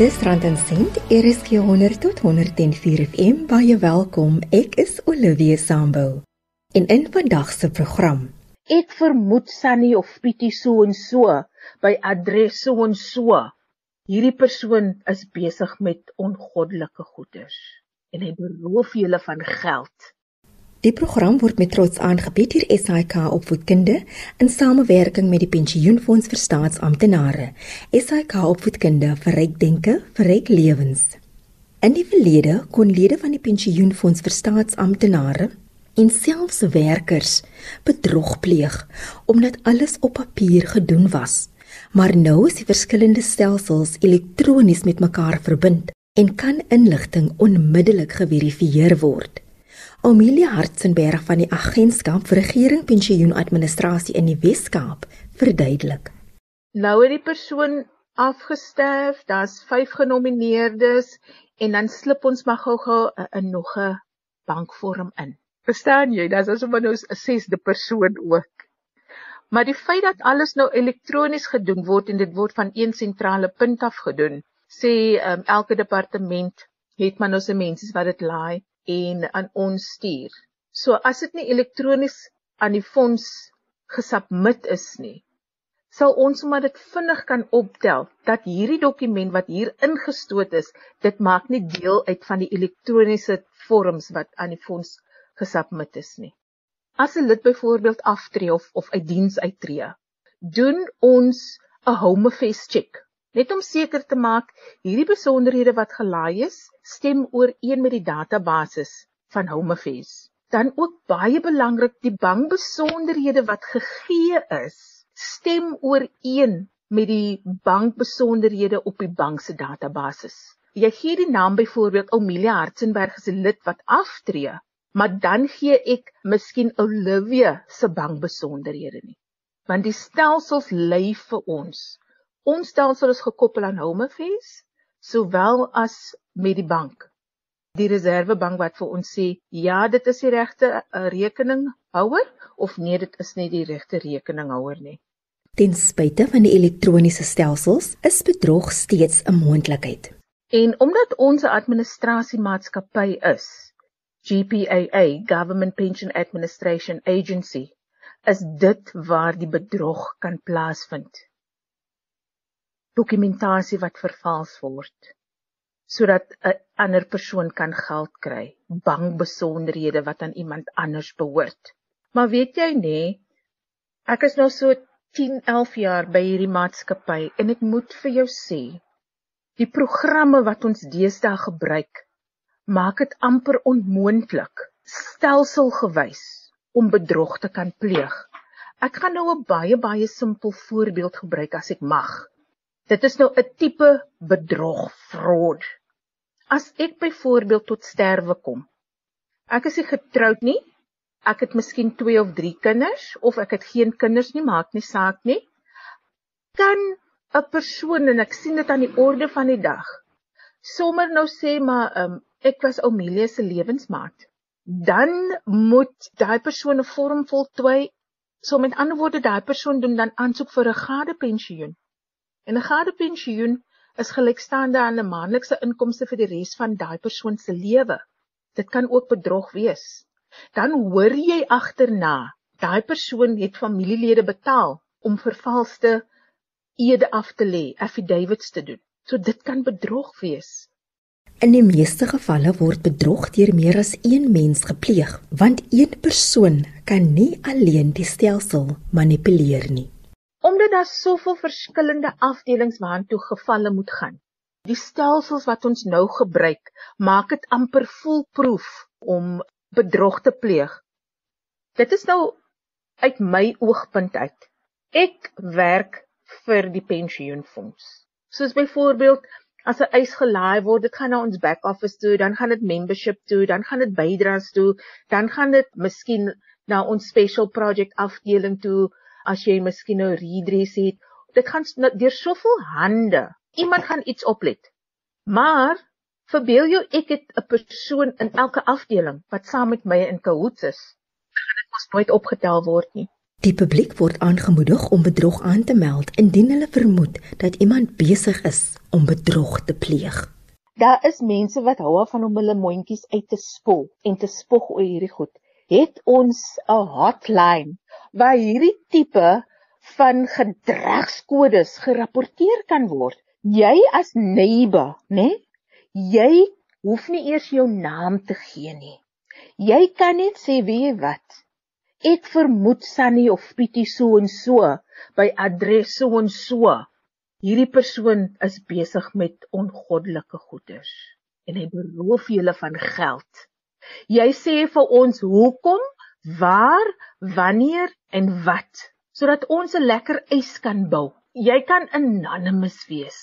Dis Rand en Sent, RSG 100 tot 104 FM. Baie welkom. Ek is Olivia Sambu. En in vandag se program, ek vermoed Sunny of Pietie so en so by adres so en so. Hierdie persoon is besig met ongoddelike goeders en hy beroof julle van geld. Die program word met trots aangebied deur SAIK Opvoedkunde in samewerking met die Pensioenfonds vir Staatsamptenare. SAIK Opvoedkunde vir ryk denke, vir ryk lewens. In die verlede kon lede van die Pensioenfonds vir Staatsamptenare en selfs werkers bedrog pleeg omdat alles op papier gedoen was. Maar nou is die verskillende stelsels elektronies met mekaar verbind en kan inligting onmiddellik geverifieer word. Amelia Hartzenberg van die Agentskap vir Regering Pensioen Administrasie in die Wes-Kaap verduidelik. Nou het die persoon afgesterf, daar's 5 genomineerdes en dan slip ons maar gou-gou 'n nog 'n bankvorm in. Verstaan jy? Dis asof ons nou 'n sesde persoon ook. Maar die feit dat alles nou elektronies gedoen word en dit word van een sentrale punt af gedoen, sê um, elke departement het maar nou se mense wat dit laai en aan ons stuur. So as dit nie elektronies aan die fonds gesubmit is nie, sal ons maar dit vinnig kan optel dat hierdie dokument wat hier ingestoot is, dit maak nie deel uit van die elektroniese vorms wat aan die fonds gesubmit is nie. As 'n lid byvoorbeeld aftree of of uit diens uittreë, doen ons 'n home affairs check net om seker te maak hierdie besonderhede wat gelaai is stem ooreen met die database van Home Affairs. Dan ook baie belangrik die bankbesonderhede wat gegee is stem ooreen met die bankbesonderhede op die bank se database. Jy gee die naam byvoorbeeld Omelia Hartzenberg as 'n lid wat aftree, maar dan gee ek miskien Olivia se bankbesonderhede nie. Want die stelsels lê vir ons Ons stelsel is gekoppel aan Home Affairs sowel as met die bank. Die Reservebank wat vir ons sê, ja, dit is die regte uh, rekeninghouer of nee, dit is nie die regte rekeninghouer nie. Ten spyte van die elektroniese stelsels is bedrog steeds 'n moontlikheid. En omdat ons 'n administrasiemaatskappy is, GPAA, Government Pension Administration Agency, is dit waar die bedrog kan plaasvind dokumentasie wat vervals word sodat 'n ander persoon kan geld kry, bankbesonderhede wat aan iemand anders behoort. Maar weet jy nê, ek is nou so 10, 11 jaar by hierdie maatskappy en ek moet vir jou sê, die programme wat ons deesdae gebruik, maak dit amper onmoontlik stelselgewys om bedrog te kan pleeg. Ek gaan nou 'n baie baie simpel voorbeeld gebruik as ek mag. Dit is nou 'n tipe bedrog, fraud. As ek byvoorbeeld tot sterwe kom. Ek is nie getroud nie. Ek het miskien 2 of 3 kinders of ek het geen kinders nie, maak nie saak nie. Kan 'n persoon en ek sien dit aan die orde van die dag. Sommer nou sê maar um, ek was Omelia se lewensmaat. Dan moet daai persoon 'n vorm voltooi. So met ander woorde, daai persoon doen dan aansoek vir 'n gade pensioen. En 'n gade pensioen is gelykstaande aan 'n maandelikse inkomste vir die res van daai persoon se lewe. Dit kan ook bedrog wees. Dan hoor jy agterna, daai persoon het familielede betaal om vervalste ede af te lê, affidavits te doen. So dit kan bedrog wees. In die meeste gevalle word bedrog deur meer as een mens gepleeg, want een persoon kan nie alleen die stelsel manipuleer nie omdat daar soveel verskillende afdelings waartoe gevalle moet gaan. Die stelsels wat ons nou gebruik, maak dit amper foolproof om bedrog te pleeg. Dit is nou uit my oogpunt uit. Ek werk vir die pensioenfonds. Soos byvoorbeeld as 'n eis gelaai word, dit gaan na ons back office toe, dan gaan dit membership toe, dan gaan dit bydraes toe, dan gaan dit miskien na ons special project afdeling toe as jy miskien nou redress het. Dit gaan deur soveel hande. Iemand gaan iets oplet. Maar verbeel jou ek het 'n persoon in elke afdeling wat saam met my in cahoots is. Dit mos nooit opgetel word nie. Die publiek word aangemoedig om bedrog aan te meld indien hulle vermoed dat iemand besig is om bedrog te pleeg. Daar is mense wat hou af van om hulle mondjies uit te spol en te spog oor hierdie goed. Het ons 'n hotline waar hierdie tipe van gedragskodes gerapporteer kan word? Jy as neighbor, né? Jy hoef nie eers jou naam te gee nie. Jy kan net sê wie wat Ek vermoed Sunny of Pietie so en so by adres so en so. Hierdie persoon is besig met ongoddelike goeders en hy beroof julle van geld. Jy sê vir ons hoekom, waar, wanneer en wat sodat ons 'n lekker eis kan bou. Jy kan anonymous wees.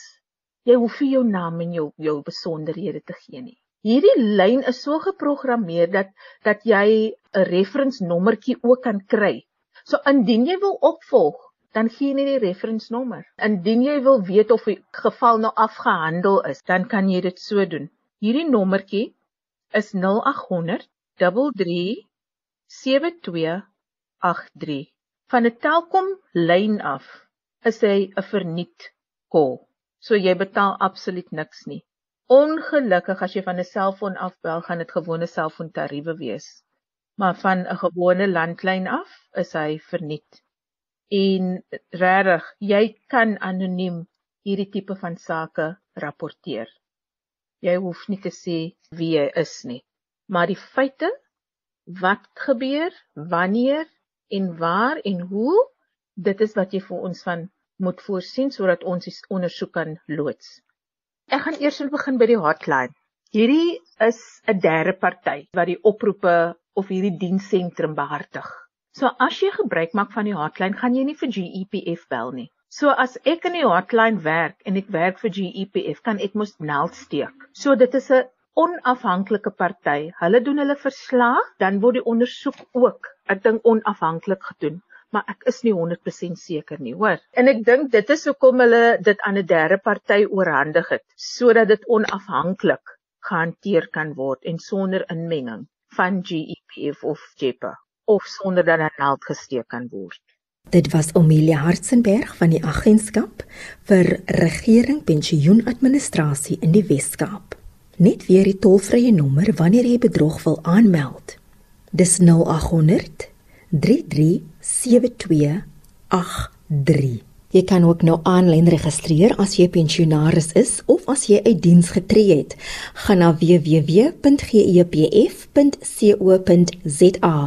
Jy hoef nie jou naam en jou jou besonderhede te gee nie. Hierdie lyn is so geprogrammeer dat dat jy 'n reference nommertjie ook kan kry. So indien jy wil opvolg, dan gee jy net die reference nommer. Indien jy wil weet of die geval nou afgehandel is, dan kan jy dit so doen. Hierdie nommertjie is 0800 33 7283. Van 'n Telkom lyn af is hy 'n verniet call. So jy betaal absoluut niks nie. Ongelukkig as jy van 'n selfoon afbel, gaan dit gewone selfoontariewe wees. Maar van 'n gewone landlyn af is hy verniet. En regtig, jy kan anoniem hierdie tipe van sake rapporteer. Jy hoef nie te sê wie jy is nie. Maar die feite wat gebeur, wanneer en waar en hoe, dit is wat jy vir ons van moet voorsien sodat ons die ondersoek kan loods. Ek gaan eers begin by die hotline. Hierdie is 'n derde party wat die oproepe of hierdie dienssentrum behartig. So as jy gebruik maak van die hotline, gaan jy nie vir GEPF bel nie. So as ek in die hotline werk en ek werk vir GEPF, kan ek mos meld steek. So dit is 'n onafhanklike party. Hulle doen hulle verslag, dan word die ondersoek ook, ek dink onafhanklik gedoen maar ek is nie 100% seker nie, hoor. En ek dink dit is hoekom hulle dit aan 'n derde party oorhandig het, sodat dit onafhanklik gehanteer kan word en sonder inmenging van GEPF of JEPA of sonder dat daar geld gesteek kan word. Dit was Amelia Hartzenberg van die agentskap vir regering pensioenadministrasie in die Wes-Kaap. Net weer die tolvrye nommer wanneer jy bedrog wil aanmeld. Dis 0800 337283. Jy kan ook nou aanlyn registreer as jy pensionaris is of as jy uit diens getree het. Gaan na www.gepf.co.za,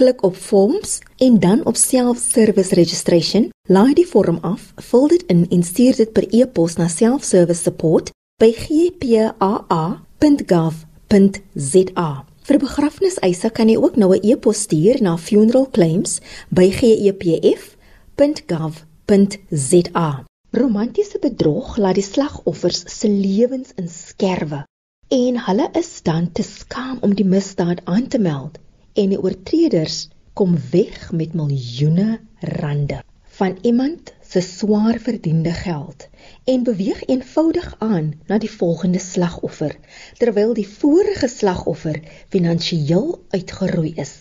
klik op forms en dan op self-service registration. Laai die vorm af, vul dit in en stuur dit per e-pos na self-service support by gpaa.gov.za. Vir begrafniseise kan jy ook nou 'n e-pos stuur na funeralclaims@gepf.gov.za. Romantiese bedrog laat die slagoffers se lewens in skerwe en hulle is dan te skaam om die misdaad aan te meld en die oortreders kom weg met miljoene rande van iemand se swaar verdiende geld en beweeg eenvoudig aan na die volgende slagoffer terwyl die vorige slagoffer finansiëel uitgeroei is.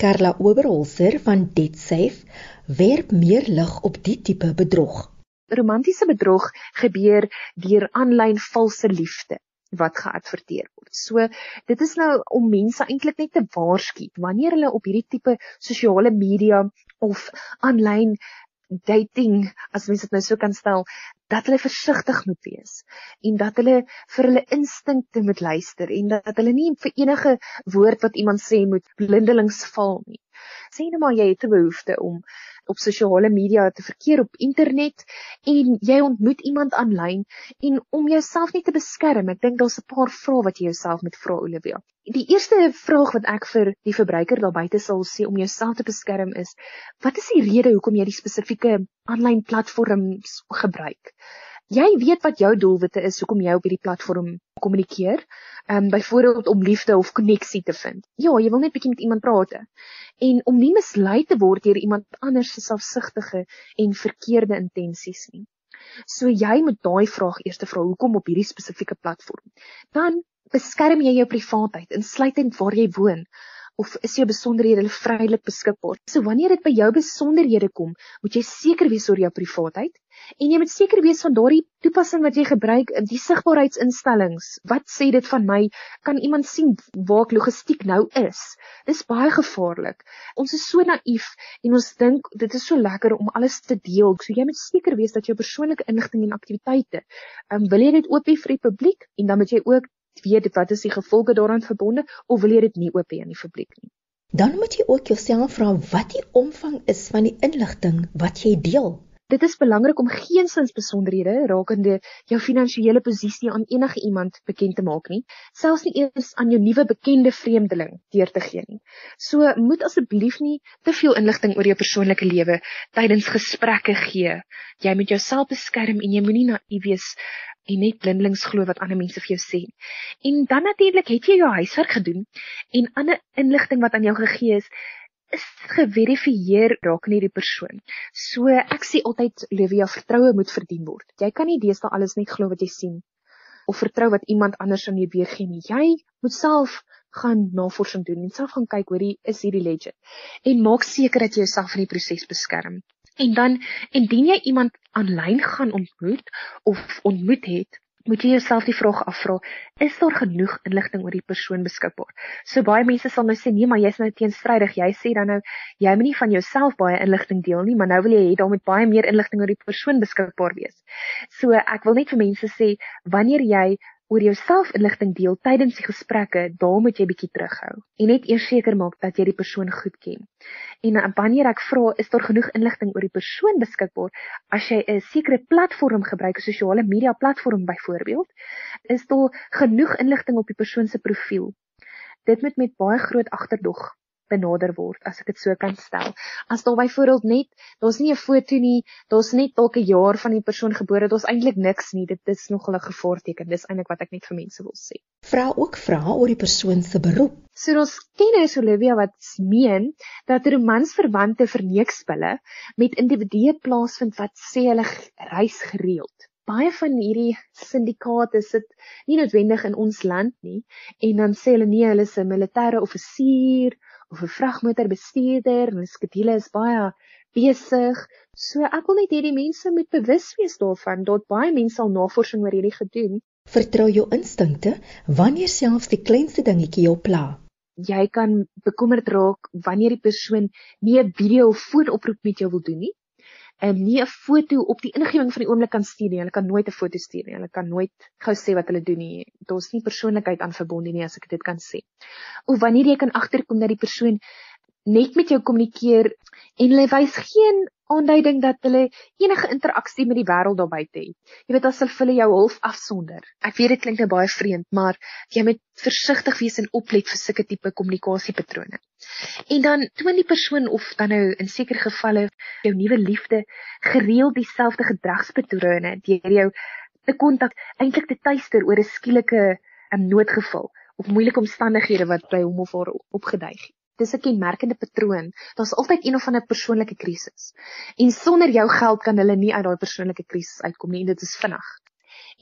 Karla Oberholzer van DebtSafe werp meer lig op die tipe bedrog. Romantiese bedrog gebeur deur aanlyn valse liefde wat geadverteer word. So dit is nou om mense eintlik net te waarsku wanneer hulle op hierdie tipe sosiale media of aanlyn dating as mens dit nou so kan stel dat hulle versigtig moet wees en dat hulle vir hulle instinkte moet luister en dat hulle nie vir enige woord wat iemand sê moet blindelings val nie. Sê net maar jy het 'n behoefte om op sosiale media te verkeer op internet en jy ontmoet iemand aanlyn en om jouself net te beskerm, ek dink daar's 'n paar vrae wat jy jouself moet vra Olivia. Die eerste vraag wat ek vir die verbruiker daar buite sal sê om jouself te beskerm is: wat is die rede hoekom jy die spesifieke aanlyn platforms gebruik? Jy weet wat jou doelwitte is hoekom jy op hierdie platform kommunikeer. Ehm um, byvoorbeeld om liefde of koneksie te vind. Ja, jy wil net bietjie met iemand praat en om nie mislei te word deur iemand anders se selfsugtige en verkeerde intensies nie. So jy moet daai vraag eers vra, hoekom op hierdie spesifieke platform? Dan beskerm jy jou privaatheid, insluitend waar jy woon of is jou besonderhede vrylik beskikbaar. So wanneer dit by jou besonderhede kom, moet jy seker wees oor jou privaatheid en jy moet seker wees van daardie toepassing wat jy gebruik, die sigbaarheidsinstellings. Wat sê dit van my? Kan iemand sien waar ek logistiek nou is? Dis baie gevaarlik. Ons is so naïef en ons dink dit is so lekker om alles te deel. So jy moet seker wees dat jou persoonlike inligting en aktiwiteite, ehm um, wil jy dit oop hê vir die publiek en dan moet jy ook weet wat is die gevolge daaraan verbonde of wil jy dit nie oop hê aan die publiek nie? Dan moet jy ook jouself vra wat die omvang is van die inligting wat jy deel. Dit is belangrik om geensins besonderhede rakende jou finansiële posisie aan enige iemand bekend te maak nie, selfs nie eens aan jou nuwe bekende vreemdeling deur te gee nie. So moet asseblief nie te veel inligting oor jou persoonlike lewe tydens gesprekke gee. Jy moet jouself beskerm en jy moenie naïef wees en net blindelings glo wat ander mense vir jou sê. En dan natuurlik het jy jou huiswerk gedoen en ander inligting wat aan jou gegee is, is geverifieer raak in hierdie persoon. So ek sê altyd Levia vertroue moet verdien word. Jy kan nie deesdae alles net glo wat jy sien of vertrou wat iemand anders aan jou weergee nie. Jy moet self gaan navorsing doen en self gaan kyk hoor is hierdie legit. En maak seker dat jy jouself in die proses beskerm. En dan indien jy iemand aanlyn gaan ontmoet of ontmoet het, moet jy jouself die vraag afvra, is daar genoeg inligting oor die persoon beskikbaar? So baie mense sal nou sê nee, maar jy's nou teenstrydig. Jy sê dan nou jy moet nie van jouself baie inligting deel nie, maar nou wil jy hê daar moet baie meer inligting oor die persoon beskikbaar wees. So ek wil net vir mense sê wanneer jy oor jouself inligting deel tydens die gesprekke, daar moet jy bietjie terughou en net eers seker maak dat jy die persoon goed ken. En wanneer ek vra, is daar genoeg inligting oor die persoon beskikbaar as jy 'n sekere platform gebruik, 'n sosiale media platform byvoorbeeld, is daar genoeg inligting op die persoon se profiel. Dit moet met baie groot agterdog benader word as ek dit so kan stel. As daar byvoorbeeld net daar's nie 'n foto nie, daar's net dalk 'n jaar van die persoon gebore, daar's eintlik niks nie. Dit is nog 'n gevaarteken. Dis eintlik wat ek net vir mense wil sê. Vra ook vra oor die persoon se beroep. So ons ken is Olivia wat meen dat romansverwante verneekspille met individue plaasvind wat sê hulle reis gereeld. Baie van hierdie syndikaate sit nie noodwendig in ons land nie en dan sê hulle nee, hulle is 'n militêre offisier of 'n vragmotorbestuurder en die skedule is baie besig. So ek wil net hê die mense moet bewus wees daarvan dat baie mense al navorsing oor hierdie gedoen. Vertrou jou instinkte wanneer selfs die kleinste dingetjie jou pla. Jy kan bekommerd raak wanneer die persoon nie 'n video of foonoproep met jou wil doen nie en nie 'n foto op die ingewing van die oomblik kan stuur nie. Hulle kan nooit 'n foto stuur nie. Hulle kan nooit gou sê wat hulle doen nie. Daar's nie persoonlikheid aan verbonde nie as ek dit kan sê. Of wanneer jy kan agterkom dat die persoon net met jou kommunikeer en hulle wys geen aanduiding dat hulle enige interaksie met die wêreld daar buite het. Jy weet as hulle jou half afsonder. Ek weet dit klink nou baie vreemd, maar jy moet versigtig wees en oplet vir sulke tipe kommunikasiepatrone. En dan toon die persoon of dan nou in sekere gevalle jou nuwe liefde gereeld dieselfde gedragspatrone deur jou te kontak eintlik te tuister oor 'n skielike 'n um, noodgeval of moeilike omstandighede wat by hom of haar opgeduig het. Dis 'n kenmerkende patroon. Daar's altyd een of ander persoonlike krisis. En sonder jou geld kan hulle nie uit daai persoonlike krisis uitkom nie en dit is vinnig.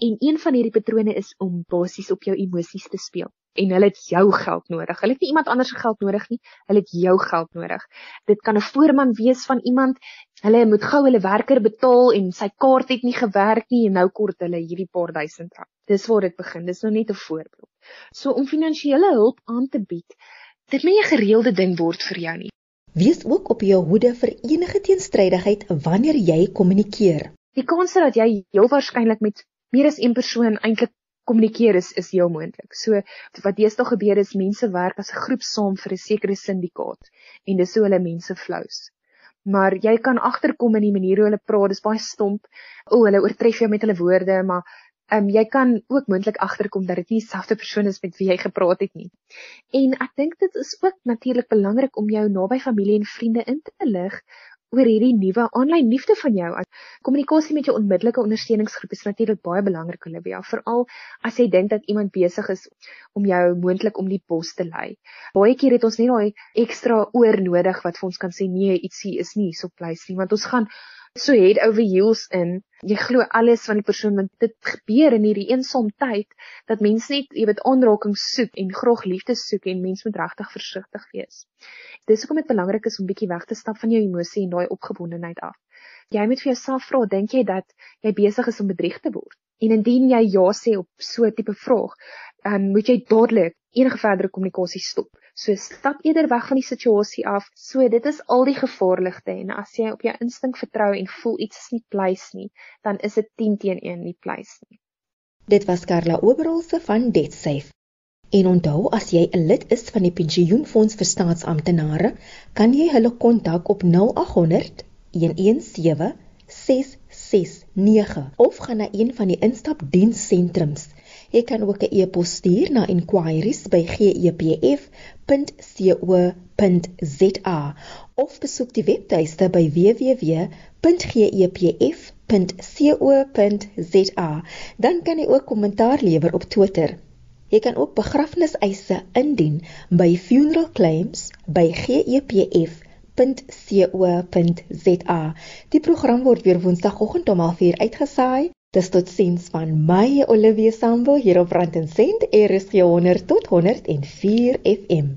En een van hierdie patrone is om basies op jou emosies te speel. En hulle het jou geld nodig. Hulle het nie iemand anders se geld nodig nie. Hulle het jou geld nodig. Dit kan 'n voorman wees van iemand. Hulle moet gou hulle werker betaal en sy kaart het nie gewerk nie en nou kort hulle hierdie paar duisend rand. Dis waar dit begin. Dis nou net 'n voorbeeld. So om finansiële hulp aan te bied, dit moet 'n gereelde ding word vir jou nie. Wees ook op jou hoede vir enige teenstrydigheid wanneer jy kommunikeer. Die kans dat jy heel waarskynlik met meer as een persoon eintlik kommunikeer is is heel moontlik. So wat deesdae gebeur is mense werk as 'n groep saam vir 'n sekere syndikaat en dis hoe hulle mense flous. Maar jy kan agterkom in die manier hoe hulle praat, dis baie stomp. O, hulle oortref jou met hulle woorde, maar Ehm um, jy kan ook moontlik agterkom dat dit nie dieselfde persoon is met wie jy gepraat het nie. En ek dink dit is ook natuurlik belangrik om jou naby familie en vriende in te lig oor hierdie nuwe aanlyn liefde van jou. Kommunikasie met jou onmiddellike ondersteuningsgroep is natuurlik baie belangrik, Olivia, veral as jy dink dat iemand besig is om jou moontlik om die bos te lei. Baie keer het ons nie daai ekstra oor nodig wat vir ons kan sê nee, ietsie is nie so pleis nie, want ons gaan so head over heels in. Jy glo alles van die persoon want dit gebeur in hierdie eensaam tyd dat mens net, jy weet, aanraking soek en grog liefde soek en mens moet regtig versigtig wees. Dis hoekom dit belangrik is om bietjie weg te stap van jou emosie en daai opgewondenheid af. Jy moet vir jouself vra, dink jy dat jy besig is om bedrieg te word? En indien jy ja sê op so 'n tipe vraag, um, moet jy dadelik enige verdere kommunikasie stop. So stap eerder weg van die situasie af. So dit is al die gevaarligte en as jy op jou instink vertrou en voel iets is nie pleis nie, dan is dit 10 teen 1 nie pleis nie. Dit was Karla Oberholse van DebtSafe. En onthou as jy 'n lid is van die Pensioenfonds vir Staatsamptenare, kan jy hulle kontak op 0800 117 669 of gaan na een van die instapdienssentrums. Jy kan ook 'n e-pos stuur na inquiries@gepf.co.za of besoek die webtuiste by www.gepf.co.za. Dan kan jy ook kommentaar lewer op Twitter. Jy kan ook begrafniseise indien by funeralclaims@gepf.co.za www.co.za. Die program word weer Woensdagoggend om 04:00 uitgesaai. Dis tot sins van my Olivia Sambo hier op Rand en Sent RSG 100 tot 104 FM.